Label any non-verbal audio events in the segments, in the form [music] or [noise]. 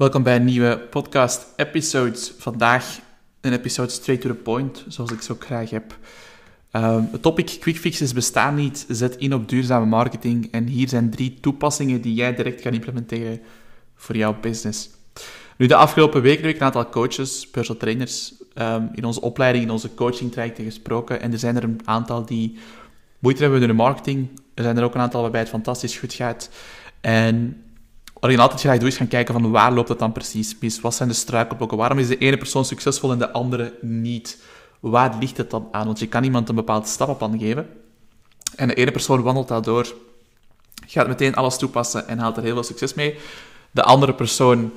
Welkom bij een nieuwe podcast-episode. Vandaag een episode straight to the point, zoals ik zo graag heb. Um, het topic quick fixes bestaan niet. Zet in op duurzame marketing. En hier zijn drie toepassingen die jij direct kan implementeren voor jouw business. Nu, de afgelopen weken heb ik een aantal coaches, personal trainers, um, in onze opleiding, in onze coaching trajecten gesproken. En er zijn er een aantal die moeite hebben met hun marketing. Er zijn er ook een aantal waarbij het fantastisch goed gaat. En wat ik altijd graag doe, is gaan kijken van waar loopt het dan precies mis? Wat zijn de struikelblokken? Waarom is de ene persoon succesvol en de andere niet? Waar ligt het dan aan? Want je kan iemand een bepaald stappenplan geven. En de ene persoon wandelt daardoor, gaat meteen alles toepassen en haalt er heel veel succes mee. De andere persoon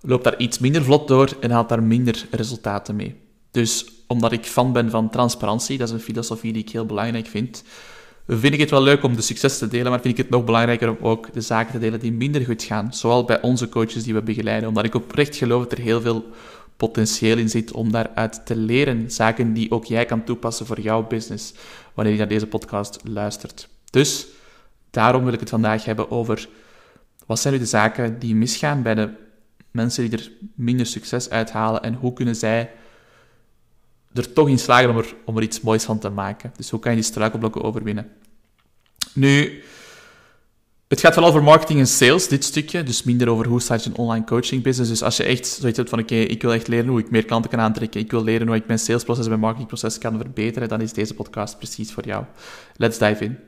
loopt daar iets minder vlot door en haalt daar minder resultaten mee. Dus omdat ik fan ben van transparantie, dat is een filosofie die ik heel belangrijk vind, vind ik het wel leuk om de succes te delen, maar vind ik het nog belangrijker om ook de zaken te delen die minder goed gaan. Zowel bij onze coaches die we begeleiden, omdat ik oprecht geloof dat er heel veel potentieel in zit om daaruit te leren. Zaken die ook jij kan toepassen voor jouw business, wanneer je naar deze podcast luistert. Dus daarom wil ik het vandaag hebben over wat zijn nu de zaken die misgaan bij de mensen die er minder succes uithalen en hoe kunnen zij er toch in slagen om er, om iets moois van te maken. Dus hoe kan je die struikelblokken overwinnen? Nu, het gaat wel over marketing en sales, dit stukje. Dus minder over hoe start je een online coaching business. Dus als je echt zoiets hebt van, oké, ik wil echt leren hoe ik meer klanten kan aantrekken. Ik wil leren hoe ik mijn salesproces en mijn marketingproces kan verbeteren. Dan is deze podcast precies voor jou. Let's dive in.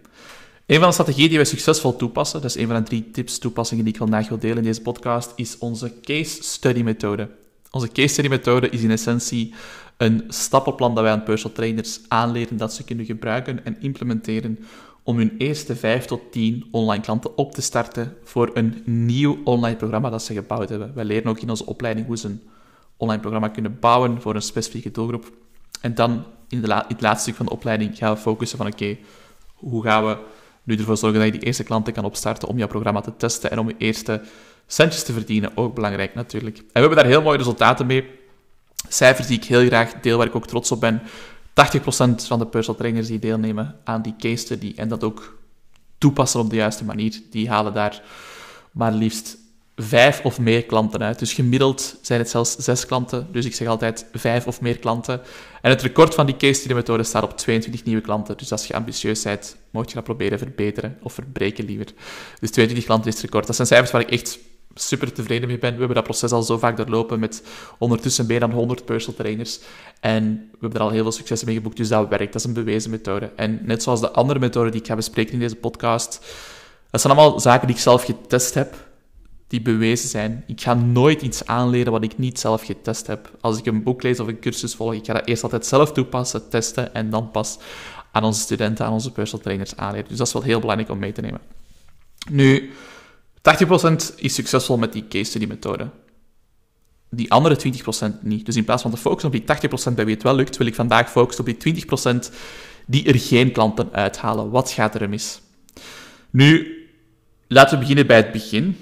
Een van de strategieën die wij succesvol toepassen, dat is een van de drie tips, toepassingen die ik vandaag wil delen in deze podcast, is onze case study methode. Onze case study methode is in essentie een stappenplan dat wij aan personal trainers aanleren dat ze kunnen gebruiken en implementeren om hun eerste 5 tot 10 online klanten op te starten voor een nieuw online programma dat ze gebouwd hebben. Wij leren ook in onze opleiding hoe ze een online programma kunnen bouwen voor een specifieke doelgroep. En dan in, de het laatste stuk van de opleiding gaan we focussen van oké, hoe gaan we nu ervoor zorgen dat je die eerste klanten kan opstarten om jouw programma te testen en om je eerste centjes te verdienen. Ook belangrijk natuurlijk. En we hebben daar heel mooie resultaten mee. Cijfers die ik heel graag deel, waar ik ook trots op ben. 80% van de personal trainers die deelnemen aan die case study en dat ook toepassen op de juiste manier, die halen daar maar liefst vijf of meer klanten uit. Dus gemiddeld zijn het zelfs zes klanten. Dus ik zeg altijd vijf of meer klanten. En het record van die case study methode staat op 22 nieuwe klanten. Dus als je ambitieus bent, moet je dat proberen verbeteren of verbreken liever. Dus 22 klanten is het record. Dat zijn cijfers waar ik echt super tevreden mee ben. We hebben dat proces al zo vaak doorlopen met ondertussen meer dan 100 personal trainers. En we hebben er al heel veel successen mee geboekt, dus dat werkt. Dat is een bewezen methode. En net zoals de andere methoden die ik ga bespreken in deze podcast, dat zijn allemaal zaken die ik zelf getest heb, die bewezen zijn. Ik ga nooit iets aanleren wat ik niet zelf getest heb. Als ik een boek lees of een cursus volg, ik ga dat eerst altijd zelf toepassen, testen en dan pas aan onze studenten, aan onze personal trainers aanleren. Dus dat is wel heel belangrijk om mee te nemen. Nu, 80% is succesvol met die case study methode. Die andere 20% niet. Dus in plaats van te focussen op die 80% bij wie het wel lukt, wil ik vandaag focussen op die 20% die er geen klanten uithalen. Wat gaat er mis? Nu, laten we beginnen bij het begin.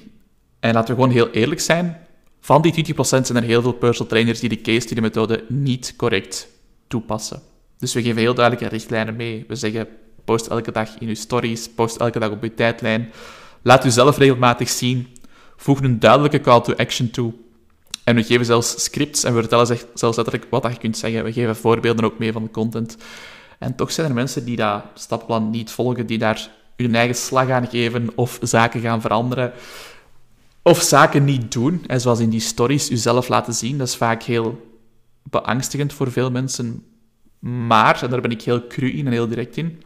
En laten we gewoon heel eerlijk zijn. Van die 20% zijn er heel veel personal trainers die de case study methode niet correct toepassen. Dus we geven heel duidelijke richtlijnen mee. We zeggen, post elke dag in je stories, post elke dag op je tijdlijn. Laat u zelf regelmatig zien. Voeg een duidelijke call to action toe. En we geven zelfs scripts en we vertellen zelfs letterlijk wat je kunt zeggen. We geven voorbeelden ook mee van de content. En toch zijn er mensen die dat stappenplan niet volgen, die daar hun eigen slag aan geven of zaken gaan veranderen. Of zaken niet doen, en zoals in die stories uzelf laten zien. Dat is vaak heel beangstigend voor veel mensen. Maar, en daar ben ik heel cru in en heel direct in,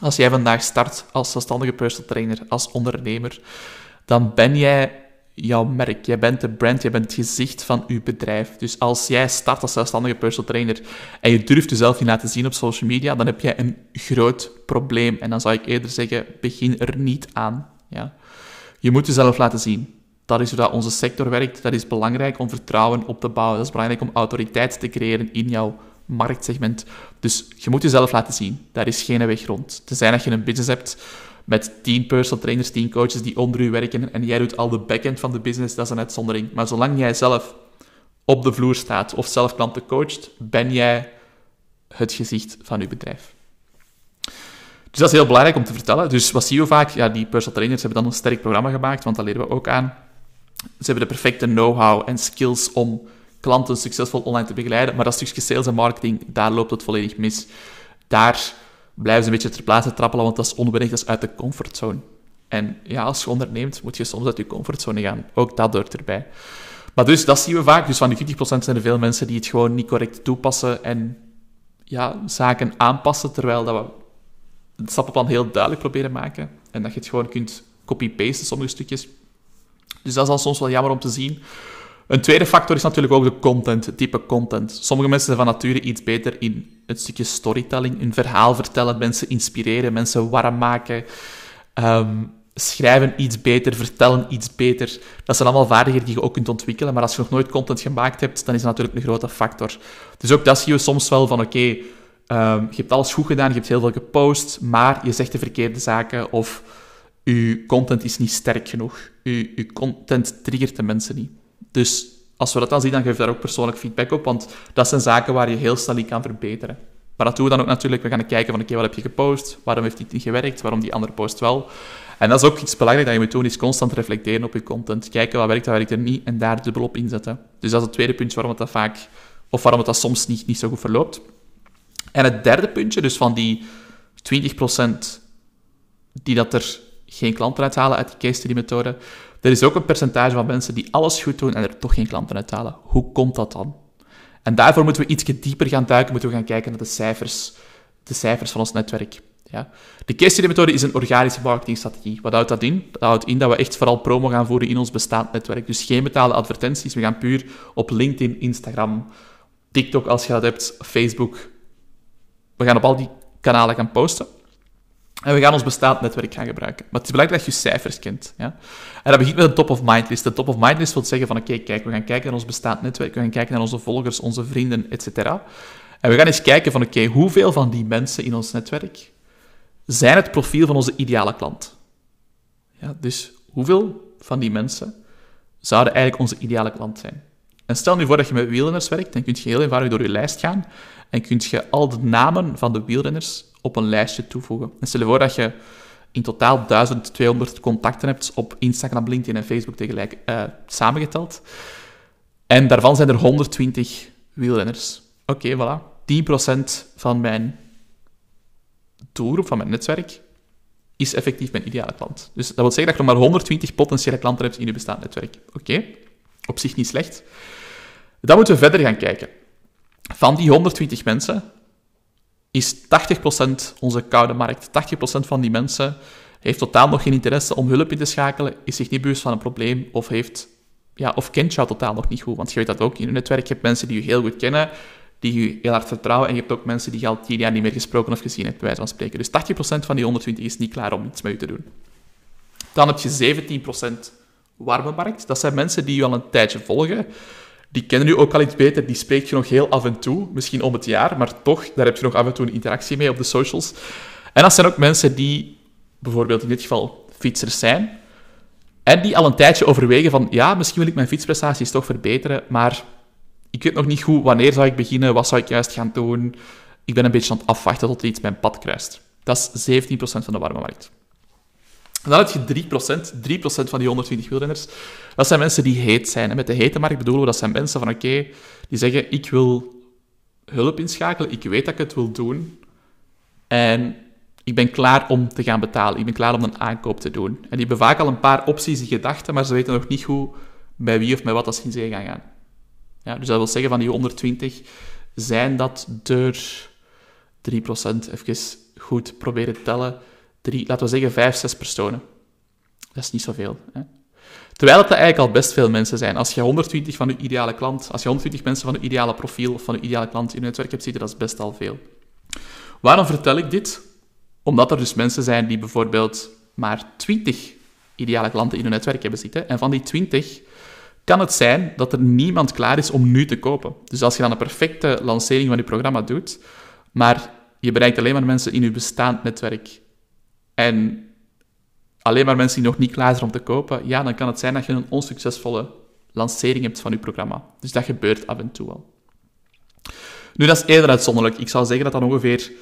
als jij vandaag start als zelfstandige personal trainer, als ondernemer, dan ben jij jouw merk. Jij bent de brand, jij bent het gezicht van je bedrijf. Dus als jij start als zelfstandige personal trainer en je durft jezelf niet laten zien op social media, dan heb jij een groot probleem. En dan zou ik eerder zeggen, begin er niet aan. Ja? Je moet jezelf laten zien. Dat is hoe dat onze sector werkt. Dat is belangrijk om vertrouwen op te bouwen. Dat is belangrijk om autoriteit te creëren in jouw marktsegment. Dus je moet jezelf laten zien. Daar is geen weg rond. Tenzij dat je een business hebt met 10 personal trainers, 10 coaches die onder u werken en jij doet al de backend van de business, dat is een uitzondering. Maar zolang jij zelf op de vloer staat of zelf klanten coacht, ben jij het gezicht van je bedrijf. Dus dat is heel belangrijk om te vertellen. Dus wat zie je vaak? Ja, die personal trainers hebben dan een sterk programma gemaakt, want dat leren we ook aan. Ze hebben de perfecte know-how en skills om klanten succesvol online te begeleiden, maar dat stukje sales en marketing, daar loopt het volledig mis. Daar blijven ze een beetje ter plaatse trappelen, want dat is onwennig, dat is uit de comfortzone. En ja, als je onderneemt, moet je soms uit je comfortzone gaan. Ook dat hoort erbij. Maar dus, dat zien we vaak. Dus van die 20% zijn er veel mensen die het gewoon niet correct toepassen en ja, zaken aanpassen, terwijl dat we het stappenplan heel duidelijk proberen maken. En dat je het gewoon kunt copy-pasten, sommige stukjes. Dus dat is al soms wel jammer om te zien. Een tweede factor is natuurlijk ook de content, het type content. Sommige mensen zijn van nature iets beter in het stukje storytelling, een verhaal vertellen, mensen inspireren, mensen warm maken, ehm, schrijven iets beter, vertellen iets beter. Dat zijn allemaal vaardigheden die je ook kunt ontwikkelen, maar als je nog nooit content gemaakt hebt, dan is dat natuurlijk een grote factor. Dus ook dat zie je soms wel van, oké, ehm, je hebt alles goed gedaan, je hebt heel veel gepost, maar je zegt de verkeerde zaken of je content is niet sterk genoeg. Je, je content triggert de mensen niet. Dus als we dat dan zien, dan geef daar ook persoonlijk feedback op, want dat zijn zaken waar je heel snel in kan verbeteren. Maar dat doen we dan ook natuurlijk. We gaan kijken van, oké, wat heb je gepost? Waarom heeft dit niet gewerkt? Waarom die andere post wel? En dat is ook iets belangrijks dat je moet doen, is constant reflecteren op je content. Kijken wat werkt, wat werkt er niet, en daar dubbel op inzetten. Dus dat is het tweede puntje waarom het dat vaak, of waarom het dat soms niet, niet zo goed verloopt. En het derde puntje, dus van die 20% die dat er geen klanten uithalen uit die case study methode, er is ook een percentage van mensen die alles goed doen en er toch geen klanten uithalen. Hoe komt dat dan? En daarvoor moeten we iets dieper gaan duiken, moeten we gaan kijken naar de cijfers, de cijfers van ons netwerk. Ja. De case study methode is een organische marketingstrategie. Wat houdt dat in? Dat houdt in dat we echt vooral promo gaan voeren in ons bestaand netwerk. Dus geen betaalde advertenties. We gaan puur op LinkedIn, Instagram, TikTok als je dat hebt, Facebook. We gaan op al die kanalen gaan posten. En we gaan ons bestaand netwerk gaan gebruiken. Maar het is belangrijk dat je cijfers kent. Ja? En dat begint met een top-of-mind list. De top-of-mind list wil zeggen van, oké, kijk, we gaan kijken naar ons bestaand netwerk, we gaan kijken naar onze volgers, onze vrienden, etc. En we gaan eens kijken van, oké, hoeveel van die mensen in ons netwerk zijn het profiel van onze ideale klant? Ja, dus hoeveel van die mensen zouden eigenlijk onze ideale klant zijn? En stel nu voor dat je met wielrenners werkt, dan kun je heel eenvoudig door je lijst gaan en kun je al de namen van de wielrenners op een lijstje toevoegen. En stel je voor dat je in totaal 1200 contacten hebt op Instagram, LinkedIn en Facebook tegelijk uh, samengeteld. En daarvan zijn er 120 wielrenners. Oké, voilà. 10% van mijn doelgroep, van mijn netwerk, is effectief mijn ideale klant. Dus dat wil zeggen dat je nog maar 120 potentiële klanten hebt in je bestaand netwerk. Oké, op zich niet slecht. Dan moeten we verder gaan kijken. Van die 120 mensen is 80% onze koude markt. 80% van die mensen heeft totaal nog geen interesse om hulp in te schakelen, is zich niet bewust van een probleem of, heeft, ja, of kent jou totaal nog niet goed. Want je weet dat ook in je netwerk. Je hebt mensen die je heel goed kennen, die je heel hard vertrouwen, en je hebt ook mensen die je al tien jaar niet meer gesproken of gezien hebt, bij wijze van spreken. Dus 80% van die 120 is niet klaar om iets met te doen. Dan heb je 17% warme markt. Dat zijn mensen die je al een tijdje volgen, die kennen u ook al iets beter, die spreekt je nog heel af en toe, misschien om het jaar, maar toch, daar heb je nog af en toe een interactie mee op de socials. En dat zijn ook mensen die, bijvoorbeeld in dit geval, fietsers zijn, en die al een tijdje overwegen van, ja, misschien wil ik mijn fietsprestaties toch verbeteren, maar ik weet nog niet goed wanneer zou ik beginnen, wat zou ik juist gaan doen. Ik ben een beetje aan het afwachten tot iets mijn pad kruist. Dat is 17% van de warme markt. Dan heb je 3%, 3% van die 120 wielrenners. Dat zijn mensen die heet zijn. En met de hete markt bedoelen we dat zijn mensen van oké, die zeggen ik wil hulp inschakelen, ik weet dat ik het wil doen en ik ben klaar om te gaan betalen, ik ben klaar om een aankoop te doen. En die hebben vaak al een paar opties in gedachten, maar ze weten nog niet hoe, bij wie of met wat dat ze in zee gaan gaan. Ja, dus dat wil zeggen van die 120 zijn dat er 3%, even goed proberen te tellen, drie, laten we zeggen 5, 6 personen. Dat is niet zoveel. Hè? Terwijl het eigenlijk al best veel mensen zijn. Als je 120 van je ideale klant, als je 120 mensen van je ideale profiel of van je ideale klant in je netwerk hebt zitten, dat is best al veel. Waarom vertel ik dit? Omdat er dus mensen zijn die bijvoorbeeld maar 20 ideale klanten in hun netwerk hebben zitten. En van die 20 kan het zijn dat er niemand klaar is om nu te kopen. Dus als je dan een perfecte lancering van je programma doet, maar je bereikt alleen maar mensen in je bestaand netwerk en alleen maar mensen die nog niet klaar zijn om te kopen, ja, dan kan het zijn dat je een onsuccesvolle lancering hebt van je programma. Dus dat gebeurt af en toe wel. Nu, dat is eerder uitzonderlijk. Ik zou zeggen dat dat ongeveer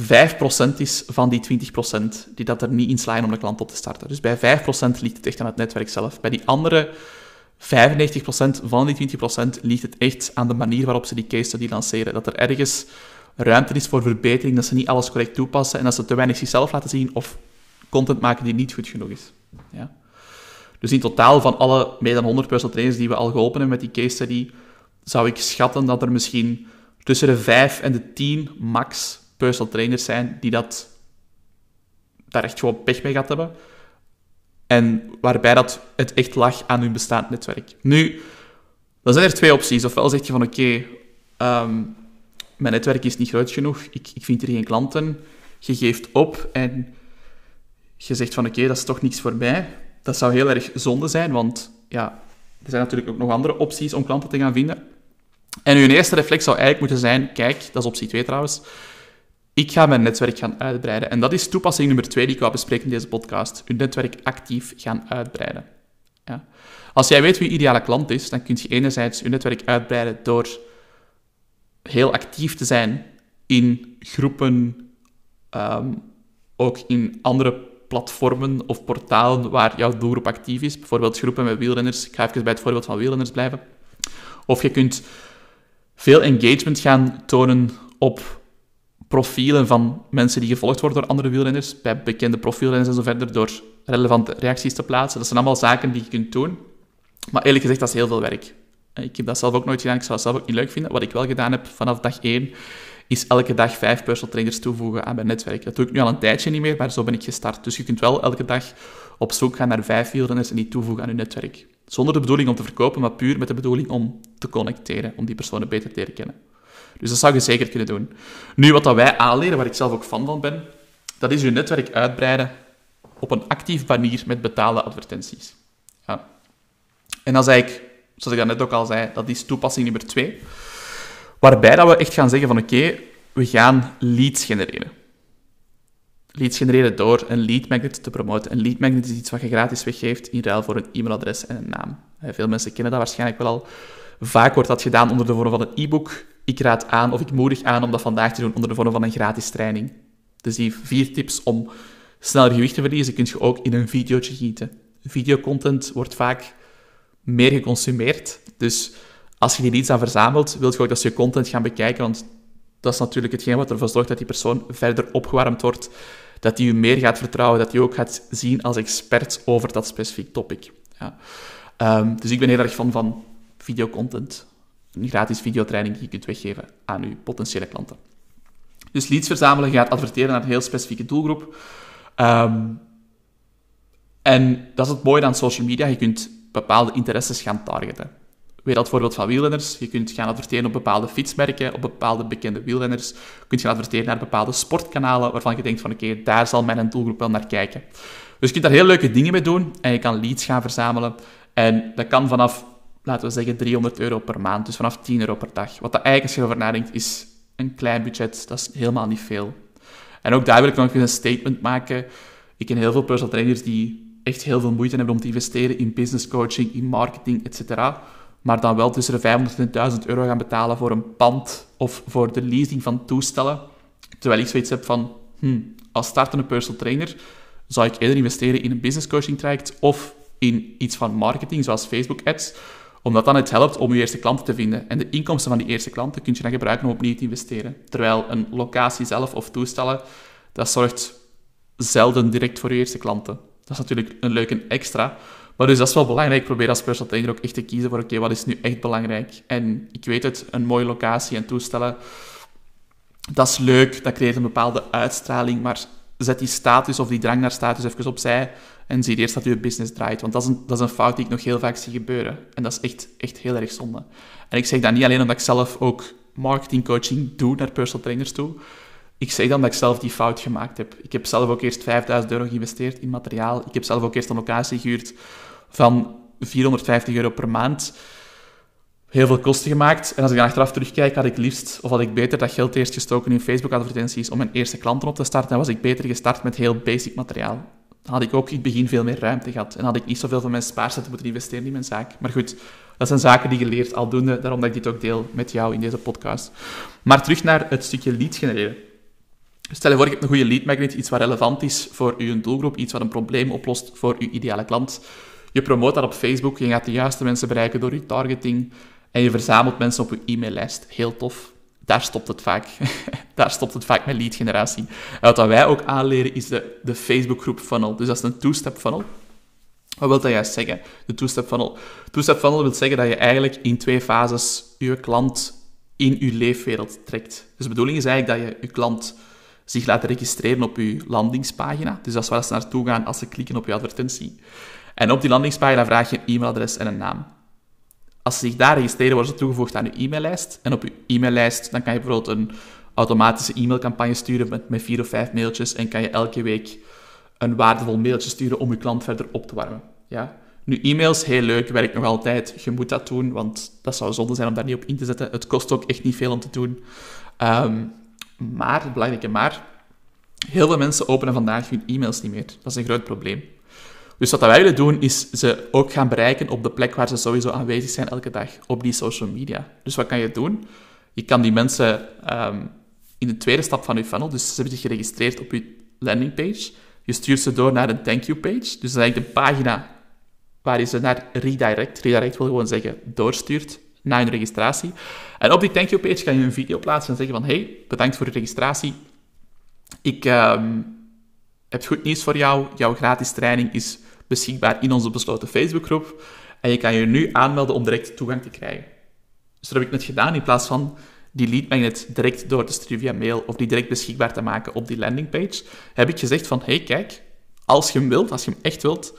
5% is van die 20% die dat er niet in slaan om de klant op te starten. Dus bij 5% ligt het echt aan het netwerk zelf. Bij die andere 95% van die 20% ligt het echt aan de manier waarop ze die case study lanceren. Dat er ergens ruimte is voor verbetering, dat ze niet alles correct toepassen en dat ze te weinig zichzelf laten zien of content maken die niet goed genoeg is. Ja. Dus in totaal van alle meer dan 100 personal trainers die we al geholpen hebben met die case study, zou ik schatten dat er misschien tussen de 5 en de 10 max personal trainers zijn die dat daar echt gewoon pech mee gaat hebben. En waarbij dat het echt lag aan hun bestaand netwerk. Nu, dan zijn er twee opties. Ofwel zeg je van oké, ehm, mijn netwerk is niet groot genoeg, ik, ik vind hier geen klanten. Je geeft op en je zegt van oké, dat is toch niks voor mij. Dat zou heel erg zonde zijn, want ja, er zijn natuurlijk ook nog andere opties om klanten te gaan vinden. En uw eerste reflex zou eigenlijk moeten zijn, kijk, dat is optie 2 trouwens, ik ga mijn netwerk gaan uitbreiden. En dat is toepassing nummer 2 die ik wou bespreken in deze podcast. Uw netwerk actief gaan uitbreiden. Ja. Als jij weet wie je ideale klant is, dan kun je enerzijds je netwerk uitbreiden door heel actief te zijn in groepen, ehm, ook in andere platformen of portalen waar jouw doelgroep actief is. Bijvoorbeeld groepen met wielrenners. Ik ga even bij het voorbeeld van wielrenners blijven. Of je kunt veel engagement gaan tonen op profielen van mensen die gevolgd worden door andere wielrenners, bij bekende profielrenners en zo verder, door relevante reacties te plaatsen. Dat zijn allemaal zaken die je kunt doen. Maar eerlijk gezegd, dat is heel veel werk. Ik heb dat zelf ook nooit gedaan, ik zou dat zelf ook niet leuk vinden. Wat ik wel gedaan heb vanaf dag 1, is elke dag vijf personal trainers toevoegen aan mijn netwerk. Dat doe ik nu al een tijdje niet meer, maar zo ben ik gestart. Dus je kunt wel elke dag op zoek gaan naar vijf wielrenners en die toevoegen aan je netwerk. Zonder de bedoeling om te verkopen, maar puur met de bedoeling om te connecteren, om die personen beter te leren kennen. Dus dat zou je zeker kunnen doen. Nu, wat dat wij aanleren, waar ik zelf ook fan van ben, dat is je netwerk uitbreiden op een actief manier met betaalde advertenties. Ja. En dat is eigenlijk, zoals ik net ook al zei, dat is toepassing nummer twee. Waarbij dat we echt gaan zeggen van oké, we gaan leads genereren. Leads genereren door een lead magnet te promoten. Een lead magnet is iets wat je gratis weggeeft in ruil voor een e-mailadres en een naam. Veel mensen kennen dat waarschijnlijk wel al. Vaak wordt dat gedaan onder de vorm van een e-book. Ik raad aan, of ik moedig aan om dat vandaag te doen onder de vorm van een gratis training. Dus die vier tips om sneller gewicht te verliezen, kun je ook in een videootje gieten. Videocontent wordt vaak meer geconsumeerd. Dus als je die leads aan verzamelt, wil je ook dat ze je content gaan bekijken, want dat is natuurlijk hetgeen wat ervoor zorgt dat die persoon verder opgewarmd wordt, dat hij je meer gaat vertrouwen, dat hij ook gaat zien als expert over dat specifiek topic. Ja. Um, dus ik ben heel erg fan van videocontent, een gratis videotraining die je kunt weggeven aan je potentiële klanten. Dus leads verzamelen, gaat adverteren naar een heel specifieke doelgroep. Um, en dat is het mooie aan social media, je kunt bepaalde interesses gaan targeten. Weer dat voorbeeld van wielrenners. Je kunt gaan adverteren op bepaalde fietsmerken, op bepaalde bekende wielrenners. Je kunt gaan adverteren naar bepaalde sportkanalen waarvan je denkt van oké, daar zal mijn doelgroep wel naar kijken. Dus je kunt daar heel leuke dingen mee doen en je kan leads gaan verzamelen. En dat kan vanaf, laten we zeggen, 300 euro per maand, dus vanaf 10 euro per dag. Wat dat eigenlijk, als nadenkt, is een klein budget. Dat is helemaal niet veel. En ook daar wil ik nog eens een statement maken. Ik ken heel veel personal trainers die echt heel veel moeite hebben om te investeren in business coaching, in marketing, etc maar dan wel tussen de 500 en 1000 euro gaan betalen voor een pand of voor de leasing van toestellen. Terwijl ik zoiets heb van, hmm, als startende personal trainer zou ik eerder investeren in een business coaching traject of in iets van marketing, zoals Facebook ads, omdat dan het helpt om je eerste klanten te vinden. En de inkomsten van die eerste klanten kun je dan gebruiken om opnieuw te investeren. Terwijl een locatie zelf of toestellen, dat zorgt zelden direct voor je eerste klanten. Dat is natuurlijk een leuke extra, maar dus dat is wel belangrijk. Probeer als personal trainer ook echt te kiezen voor, oké, wat is nu echt belangrijk? En ik weet het, een mooie locatie en toestellen, dat is leuk, dat creëert een bepaalde uitstraling, maar zet die status of die drang naar status even opzij en zie eerst dat je business draait. Want dat is, een, dat is een fout die ik nog heel vaak zie gebeuren. En dat is echt, echt heel erg zonde. En ik zeg dat niet alleen omdat ik zelf ook marketingcoaching doe naar personal trainers toe. Ik zeg dan dat ik zelf die fout gemaakt heb. Ik heb zelf ook eerst 5000 euro geïnvesteerd in materiaal. Ik heb zelf ook eerst een locatie gehuurd van 450 euro per maand. Heel veel kosten gemaakt. En als ik dan achteraf terugkijk, had ik liefst, of had ik beter dat geld eerst gestoken in Facebook-advertenties om mijn eerste klanten op te starten. En was ik beter gestart met heel basic materiaal. Dan had ik ook in het begin veel meer ruimte gehad. En had ik niet zoveel van mijn spaarzetten moeten investeren in mijn zaak. Maar goed, dat zijn zaken die je leert aldoende. Daarom dat ik dit ook deel met jou in deze podcast. Maar terug naar het stukje lead genereren. Stel je voor, je hebt een goede lead magnet, iets wat relevant is voor je doelgroep, iets wat een probleem oplost voor je ideale klant. Je promoot dat op Facebook, je gaat de juiste mensen bereiken door je targeting en je verzamelt mensen op je e-maillijst. Heel tof. Daar stopt het vaak. [laughs] Daar stopt het vaak met lead generatie. En wat wij ook aanleren is de, de Facebook groep funnel. Dus dat is een two-step funnel. Wat wil dat juist zeggen? De two-step funnel. Two-step funnel wil zeggen dat je eigenlijk in twee fases je klant in je leefwereld trekt. Dus de bedoeling is eigenlijk dat je je klant zich laat registreren op je landingspagina. Dus dat is waar ze naartoe gaan als ze klikken op je advertentie. En op die landingspagina vraag je een e-mailadres en een naam. Als ze zich daar registreren, worden ze toegevoegd aan je e-maillijst. En op je e-maillijst dan kan je bijvoorbeeld een automatische e-mailcampagne sturen met, met vier of vijf mailtjes en kan je elke week een waardevol mailtje sturen om je klant verder op te warmen. Ja? Nu, e-mails, heel leuk, werkt nog altijd. Je moet dat doen, want dat zou zonde zijn om daar niet op in te zetten. Het kost ook echt niet veel om te doen. Um, maar, het belangrijke maar, heel veel mensen openen vandaag hun e-mails niet meer. Dat is een groot probleem. Dus wat wij willen doen, is ze ook gaan bereiken op de plek waar ze sowieso aanwezig zijn elke dag, op die social media. Dus wat kan je doen? Je kan die mensen um, in de tweede stap van je funnel, dus ze hebben zich geregistreerd op je landingpage, je stuurt ze door naar een thank you page. Dus dat is eigenlijk de pagina waar je ze naar redirect, redirect wil gewoon zeggen doorstuurt, na hun registratie. En op die thank you page kan je een video plaatsen en zeggen van hey, bedankt voor de registratie. Ik uh, heb goed nieuws voor jou. Jouw gratis training is beschikbaar in onze besloten Facebookgroep. En je kan je nu aanmelden om direct toegang te krijgen. Dus dat heb ik net gedaan. In plaats van die lead magnet direct door te sturen via mail of die direct beschikbaar te maken op die landingpage, heb ik gezegd van hey, kijk, als je hem wilt, als je hem echt wilt,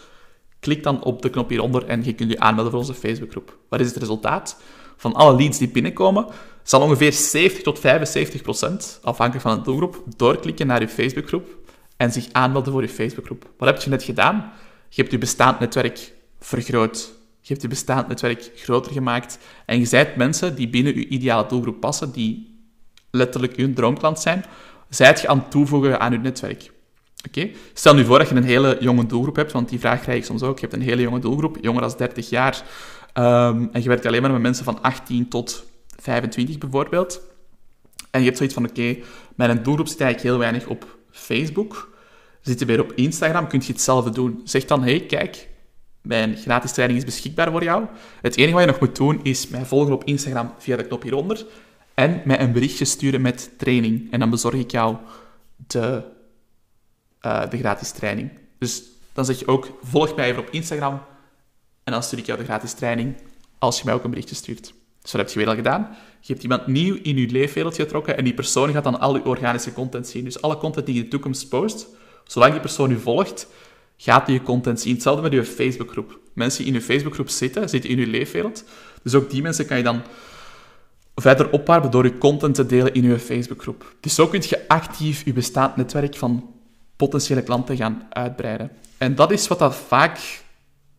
klik dan op de knop hieronder en je kunt je aanmelden voor onze Facebookgroep. Wat is het resultaat? Van alle leads die binnenkomen, zal ongeveer 70 tot 75 procent, afhankelijk van de doelgroep, doorklikken naar je Facebookgroep en zich aanmelden voor je Facebookgroep. Wat heb je net gedaan? Je hebt je bestaand netwerk vergroot. Je hebt je bestaand netwerk groter gemaakt. En je zijt mensen die binnen je ideale doelgroep passen, die letterlijk je droomklant zijn, zijt je aan toevoegen aan je netwerk. Oké? Stel nu voor dat je een hele jonge doelgroep hebt, want die vraag krijg ik soms ook. Je hebt een hele jonge doelgroep, jonger dan 30 jaar, um, en je werkt alleen maar met mensen van 18 tot 25 bijvoorbeeld. En je hebt zoiets van, oké, mijn doelgroep zit eigenlijk heel weinig op Facebook. Zit je weer op Instagram, kun je hetzelfde doen. Zeg dan, hey, kijk, mijn gratis training is beschikbaar voor jou. Het enige wat je nog moet doen, is mij volgen op Instagram via de knop hieronder. En mij een berichtje sturen met training. En dan bezorg ik jou de uh, de gratis training. Dus dan zeg je ook, volg mij even op Instagram en dan stuur ik jou de gratis training als je mij ook een berichtje stuurt. Dus dat heb je weer al gedaan. Je hebt iemand nieuw in je leefwereld getrokken en die persoon gaat dan al je organische content zien. Dus alle content die je in de toekomst post, zolang die persoon u volgt, gaat hij je content zien. Hetzelfde met je Facebookgroep. Mensen die in je Facebookgroep zitten, zitten in je leefwereld. Dus ook die mensen kan je dan verder opwarmen door je content te delen in je Facebookgroep. Dus zo kun je actief je bestaand netwerk van potentiële klanten gaan uitbreiden. En dat is wat dat vaak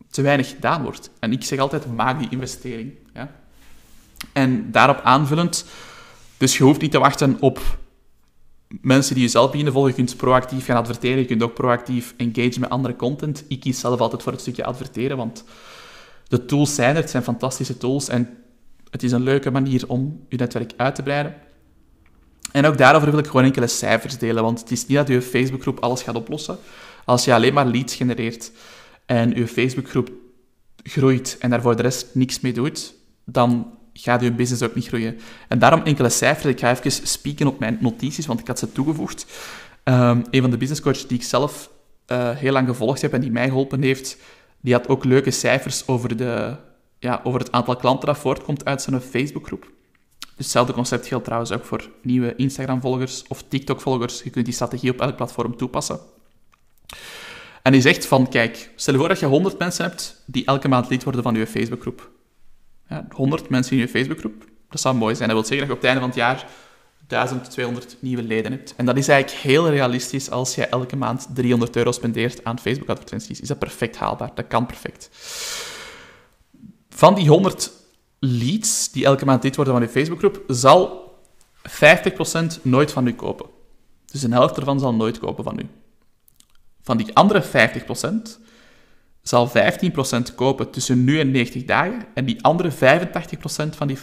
te weinig gedaan wordt. En ik zeg altijd, maak die investering. En daarop aanvullend, dus je hoeft niet te wachten op mensen die je zelf beginnen volgen. Je kunt proactief gaan adverteren, je kunt ook proactief engagen met andere content. Ik kies zelf altijd voor het stukje adverteren, want de tools zijn er, het zijn fantastische tools en het is een leuke manier om je netwerk uit te breiden. En ook daarover wil ik gewoon enkele cijfers delen, want het is niet dat je Facebookgroep alles gaat oplossen. Als je alleen maar leads genereert en je Facebookgroep groeit en daar voor de rest niks mee doet, dan gaat je business ook niet groeien. En daarom enkele cijfers. Ik ga even spieken op mijn notities, want ik had ze toegevoegd. Um, een van de businesscoaches die ik zelf uh, heel lang gevolgd heb en die mij geholpen heeft, die had ook leuke cijfers over, de, ja, over het aantal klanten dat voortkomt uit zijn Facebookgroep. Dus hetzelfde concept geldt trouwens ook voor nieuwe Instagram-volgers of TikTok-volgers. Je kunt die strategie op elk platform toepassen. En die zegt van, kijk, stel je voor dat je 100 mensen hebt die elke maand lid worden van je Facebookgroep. Ja, 100 mensen in je Facebookgroep. Dat zou mooi zijn. Dat wil zeggen dat je op het einde van het jaar 1200 nieuwe leden hebt. En dat is eigenlijk heel realistisch als je elke maand 300 euro spendeert aan Facebook-advertenties. Is dat perfect haalbaar? Dat kan perfect. Van die 100 leads die elke maand lid worden van je Facebookgroep, zal 50% nooit van u kopen. Dus een helft ervan zal nooit kopen van u. Van die andere 50% zal 15% kopen tussen nu en 90 dagen. En die andere 85% van die 50%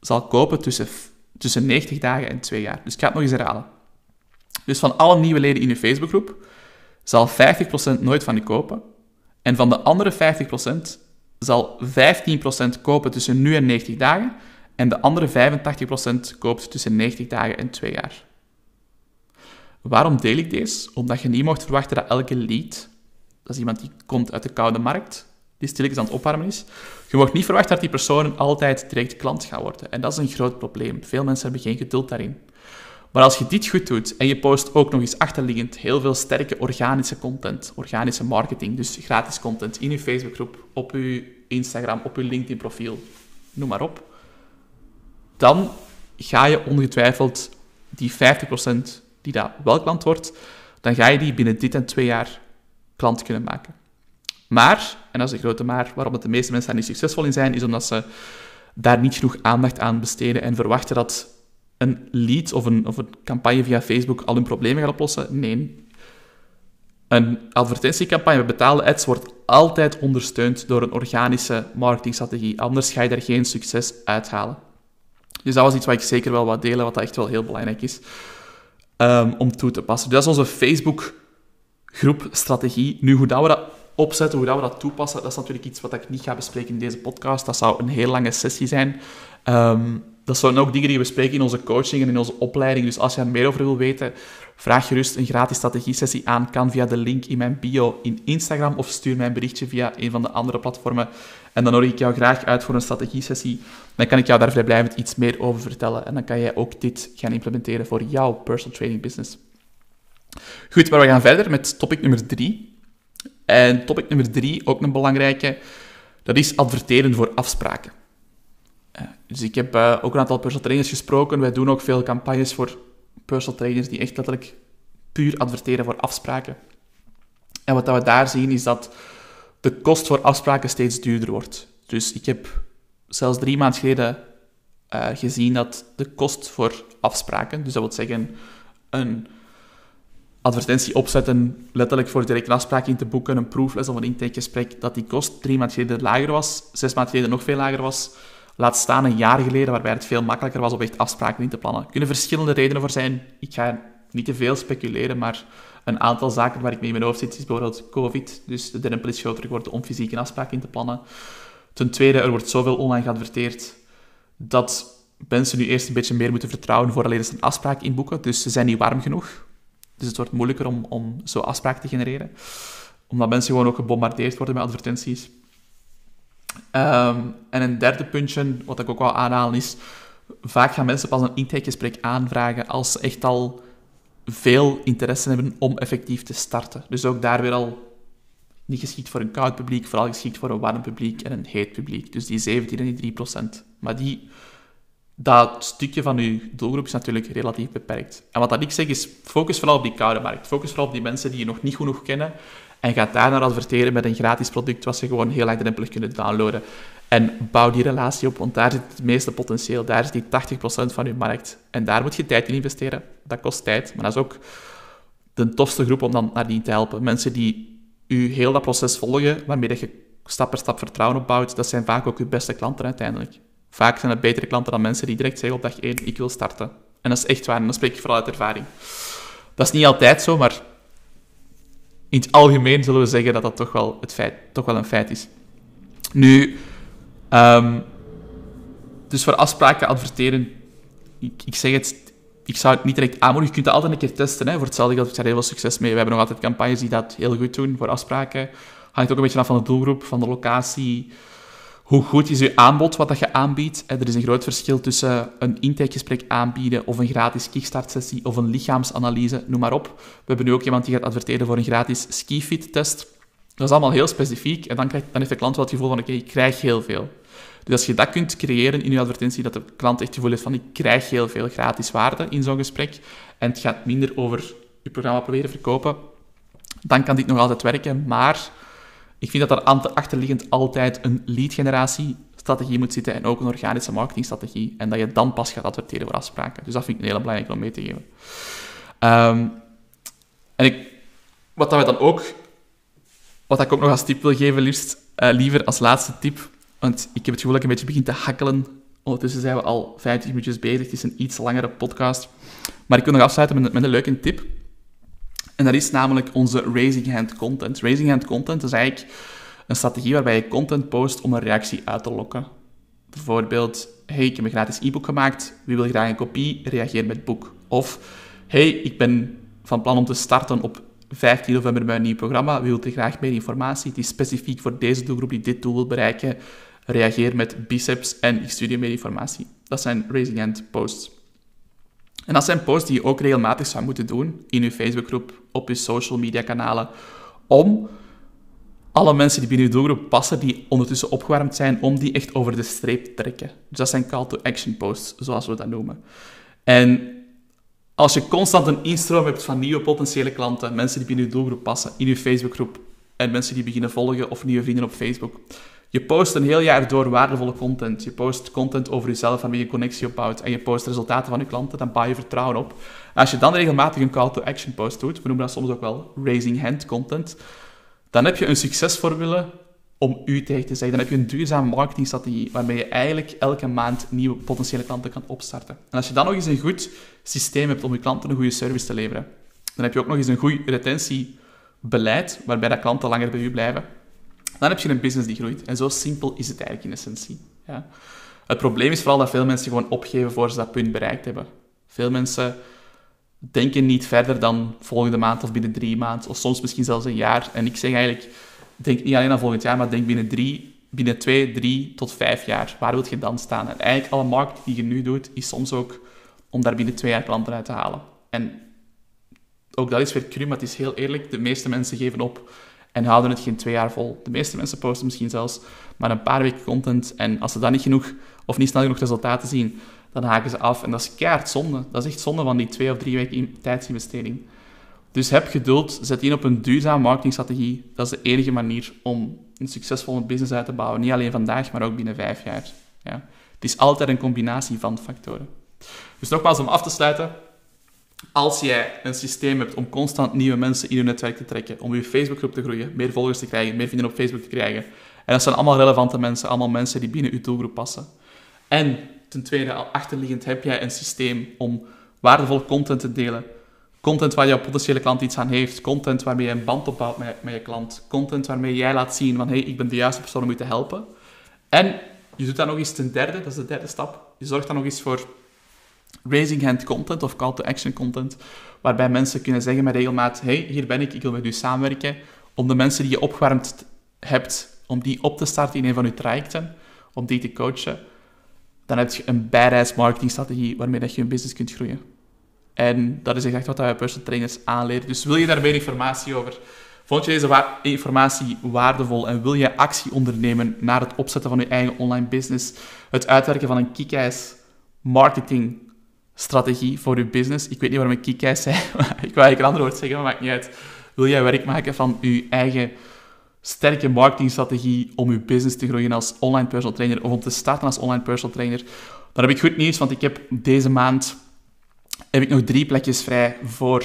zal kopen tussen, tussen 90 dagen en 2 jaar. Dus ik ga het nog eens herhalen. Dus van alle nieuwe leden in je Facebookgroep zal 50% nooit van je kopen. En van de andere 50% zal 15% kopen tussen nu en 90 dagen. En de andere 85% koopt tussen 90 dagen en 2 jaar. Waarom deel ik deze? Omdat je niet mocht verwachten dat elke lead, dat is iemand die komt uit de koude markt, die stilletjes aan het opwarmen is, je mag niet verwachten dat die persoon altijd direct klant gaat worden. En dat is een groot probleem. Veel mensen hebben geen geduld daarin. Maar als je dit goed doet en je post ook nog eens achterliggend heel veel sterke organische content, organische marketing, dus gratis content in je Facebookgroep, op je Instagram, op je LinkedIn-profiel, noem maar op, dan ga je ongetwijfeld die 50% die dat wel klant wordt, dan ga je die binnen dit en twee jaar klant kunnen maken. Maar, en dat is een grote maar, waarom de meeste mensen daar niet succesvol in zijn, is omdat ze daar niet genoeg aandacht aan besteden en verwachten dat een lead of een, of een campagne via Facebook al hun problemen gaat oplossen. Nee. Een advertentiecampagne met betaalde ads wordt altijd ondersteund door een organische marketingstrategie. Anders ga je daar geen succes uithalen. Dus dat was iets wat ik zeker wel wat delen, wat echt wel heel belangrijk is um, om toe te passen. Dus dat is onze Facebook-groep-strategie. Nu, hoe dat we dat opzetten, hoe dat we dat toepassen, dat is natuurlijk iets wat ik niet ga bespreken in deze podcast. Dat zou een heel lange sessie zijn. Um, dat zijn ook dingen die we bespreken in onze coaching en in onze opleiding. Dus als je er meer over wil weten, vraag gerust een gratis strategie-sessie aan. Kan via de link in mijn bio in Instagram of stuur mij een berichtje via een van de andere platformen. En dan nodig ik jou graag uit voor een strategie-sessie. Dan kan ik jou daar vrijblijvend iets meer over vertellen. En dan kan jij ook dit gaan implementeren voor jouw personal training business. Goed, maar we gaan verder met topic nummer drie. En topic nummer drie, ook een belangrijke, dat is adverteren voor afspraken. Eh, dus ik heb uh, ook een aantal personal trainers gesproken. Wij doen ook veel campagnes voor personal trainers die echt letterlijk puur adverteren voor afspraken. En wat we daar zien is dat de kost voor afspraken steeds duurder wordt. Dus ik heb zelfs drie maanden geleden uh, gezien dat de kost voor afspraken, dus dat wil zeggen een advertentie opzetten, letterlijk voor direct een afspraak in te boeken, een proefles of een intakegesprek, dat die kost drie maanden geleden lager was, zes maanden geleden nog veel lager was. Laat staan een jaar geleden, waarbij het veel makkelijker was om echt afspraken in te plannen. Er kunnen verschillende redenen voor zijn. Ik ga niet te veel speculeren, maar een aantal zaken waar ik mee in mijn hoofd zit, is bijvoorbeeld COVID. Dus de drempel is groter geworden om fysiek een afspraak in te plannen. Ten tweede, er wordt zoveel online geadverteerd dat mensen nu eerst een beetje meer moeten vertrouwen voordat ze een afspraak inboeken. Dus ze zijn niet warm genoeg. Dus het wordt moeilijker om, om zo afspraken te genereren. Omdat mensen gewoon ook gebombardeerd worden met advertenties. Ehm, en een derde puntje, wat ik ook wel aanhalen, is... Vaak gaan mensen pas een intakegesprek aanvragen als ze echt al veel interesse hebben om effectief te starten. Dus ook daar weer al niet geschikt voor een koud publiek, vooral geschikt voor een warm publiek en een heet publiek. Dus die 17 en die 3 procent. Maar die, dat stukje van uw doelgroep is natuurlijk relatief beperkt. En wat dat ik zeg is, focus vooral op die koude markt. Focus vooral op die mensen die je nog niet genoeg kennen en ga daar naar adverteren met een gratis product wat ze gewoon heel laagdrempelig kunnen downloaden. En bouw die relatie op, want daar zit het meeste potentieel. Daar is die 80% van je markt. En daar moet je tijd in investeren. Dat kost tijd, maar dat is ook de tofste groep om dan naar die te helpen. Mensen die u heel dat proces volgen, waarmee dat je stap per stap vertrouwen opbouwt, dat zijn vaak ook uw beste klanten uiteindelijk. Vaak zijn het betere klanten dan mensen die direct zeggen op dag 1, ik wil starten. En dat is echt waar, en dan spreek ik vooral uit ervaring. Dat is niet altijd zo, maar in het algemeen zullen we zeggen dat dat toch wel, het feit, toch wel een feit is. Nu, um, dus voor afspraken adverteren, ik, ik, zeg het, ik zou het niet direct aanmoedigen. Je kunt het altijd een keer testen. Hè. Voor hetzelfde geld heb ik daar heel veel succes mee. We hebben nog altijd campagnes die dat heel goed doen voor afspraken. Hangt ook een beetje af van de doelgroep, van de locatie. Hoe goed is je aanbod, wat dat je aanbiedt? Er is een groot verschil tussen een intakegesprek aanbieden of een gratis kickstart-sessie of een lichaamsanalyse, noem maar op. We hebben nu ook iemand die gaat adverteren voor een gratis skifit-test. Dat is allemaal heel specifiek en dan, krijgt, dan heeft de klant wel het gevoel van oké, ik krijg heel veel. Dus als je dat kunt creëren in je advertentie, dat de klant echt het gevoel heeft van ik krijg heel veel gratis waarde in zo'n gesprek en het gaat minder over je programma proberen verkopen, dan kan dit nog altijd werken. Maar ik vind dat er achterliggend altijd een lead-generatie strategie moet zitten en ook een organische marketingstrategie. En dat je dan pas gaat adverteren voor afspraken. Dus dat vind ik een hele belangrijke om mee te geven. Ehm, en ik, wat dat we dan ook, wat ik ook nog als tip wil geven, liefst, uh, liever als laatste tip, want ik heb het gevoel dat ik een beetje begin te hakkelen. Ondertussen zijn we al 50 minuutjes bezig. Het is een iets langere podcast. Maar ik wil nog afsluiten met een leuke tip. En dat is namelijk onze raising hand content. Raising hand content is eigenlijk een strategie waarbij je content post om een reactie uit te lokken. Bijvoorbeeld, hey, ik heb een gratis e-book gemaakt, wie wil graag een kopie? Reageer met boek. Of, hey, ik ben van plan om te starten op 15 november met een nieuw programma, wie wil er graag meer informatie? Is specifiek voor deze doelgroep die dit doel wil bereiken. Reageer met biceps en ik stuur je meer informatie. Dat zijn raising hand posts. En dat zijn posts die je ook regelmatig zou moeten doen in je Facebookgroep, op je social media kanalen, om alle mensen die binnen je doelgroep passen, die ondertussen opgewarmd zijn, om die echt over de streep te trekken. Dus dat zijn call-to-action posts, zoals we dat noemen. En als je constant een instroom hebt van nieuwe potentiële klanten, mensen die binnen je doelgroep passen, in je Facebookgroep, en mensen die beginnen volgen of nieuwe vrienden op Facebook, je post een heel jaar door waardevolle content. Je post content over jezelf, waarmee je connectie opbouwt. En je post resultaten van je klanten, dan bouw je vertrouwen op. En als je dan regelmatig een call-to-action post doet, we noemen dat soms ook wel raising hand content, dan heb je een succesformule om u tegen te zeggen. Dan heb je een duurzame marketingstrategie waarmee je eigenlijk elke maand nieuwe potentiële klanten kan opstarten. En als je dan nog eens een goed systeem hebt om je klanten een goede service te leveren, dan heb je ook nog eens een goed retentiebeleid waarbij dat klanten langer bij u blijven. Dan heb je een business die groeit. En zo simpel is het eigenlijk in essentie. Ja. Het probleem is vooral dat veel mensen gewoon opgeven voor ze dat punt bereikt hebben. Veel mensen denken niet verder dan volgende maand of binnen drie maanden, of soms misschien zelfs een jaar. En ik zeg eigenlijk, denk niet alleen aan volgend jaar, maar denk binnen drie, binnen twee, drie tot vijf jaar. Waar wil je dan staan? En eigenlijk alle marketing die je nu doet, is soms ook om daar binnen twee jaar klanten uit te halen. En ook dat is weer cru, maar het is heel eerlijk, de meeste mensen geven op en houden het geen twee jaar vol. De meeste mensen posten misschien zelfs maar een paar weken content en als ze dan niet genoeg of niet snel genoeg resultaten zien, dan haken ze af. En dat is keihard zonde. Dat is echt zonde van die twee of drie weken tijdsinvestering. Dus heb geduld, zet in op een duurzame marketingstrategie. Dat is de enige manier om een succesvolle business uit te bouwen. Niet alleen vandaag, maar ook binnen vijf jaar. Ja. Het is altijd een combinatie van factoren. Dus nogmaals, om af te sluiten. Als jij een systeem hebt om constant nieuwe mensen in je netwerk te trekken, om je Facebookgroep te groeien, meer volgers te krijgen, meer vrienden op Facebook te krijgen, en dat zijn allemaal relevante mensen, allemaal mensen die binnen je doelgroep passen. En ten tweede, al achterliggend heb jij een systeem om waardevol content te delen. Content waar jouw potentiële klant iets aan heeft. Content waarmee je een band opbouwt met, met je klant. Content waarmee jij laat zien van, hey, ik ben de juiste persoon om je te helpen. En je doet dat nog eens ten derde, dat is de derde stap. Je zorgt dan nog eens voor raising hand content of call to action content, waarbij mensen kunnen zeggen met regelmaat, hey, hier ben ik, ik wil met u samenwerken, om de mensen die je opgewarmd hebt, om die op te starten in een van uw trajecten, om die te coachen, dan heb je een badass marketingstrategie waarmee dat je een business kunt groeien. En dat is echt wat wij personal trainers aanleren. Dus wil je daar meer informatie over? Vond je deze informatie waardevol en wil je actie ondernemen naar het opzetten van je eigen online business, het uitwerken van een kick-ass marketingstrategie voor je business? Ik weet niet waarom ik kick-ass zei, [laughs] ik wil eigenlijk een ander woord zeggen, maar maakt niet uit. Wil jij werk maken van je eigen sterke marketingstrategie om je business te groeien als online personal trainer of om te starten als online personal trainer, dan heb ik goed nieuws, want ik heb deze maand heb ik nog drie plekjes vrij voor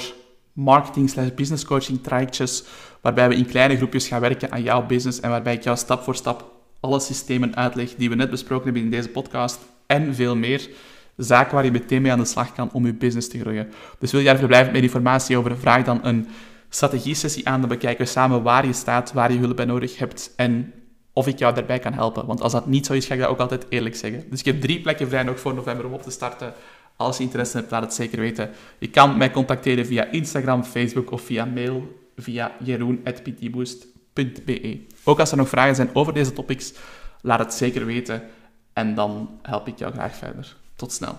marketing slash business coaching trajectjes, waarbij we in kleine groepjes gaan werken aan jouw business en waarbij ik jou stap voor stap alle systemen uitleg die we net besproken hebben in deze podcast en veel meer. Zaken waar je meteen mee aan de slag kan om je business te groeien. Dus wil je daar verblijvend meer informatie over, vraag dan een strategie-sessie aan. Dan bekijken we samen waar je staat, waar je hulp bij nodig hebt en of ik jou daarbij kan helpen. Want als dat niet zo is, ga ik dat ook altijd eerlijk zeggen. Dus ik heb drie plekken vrij nog voor november om op te starten. Als je interesse hebt, laat het zeker weten. Je kan mij contacteren via Instagram, Facebook of via mail via jeroen.ptboost.be. Ook als er nog vragen zijn over deze topics, laat het zeker weten en dan help ik jou graag verder. Tot snel.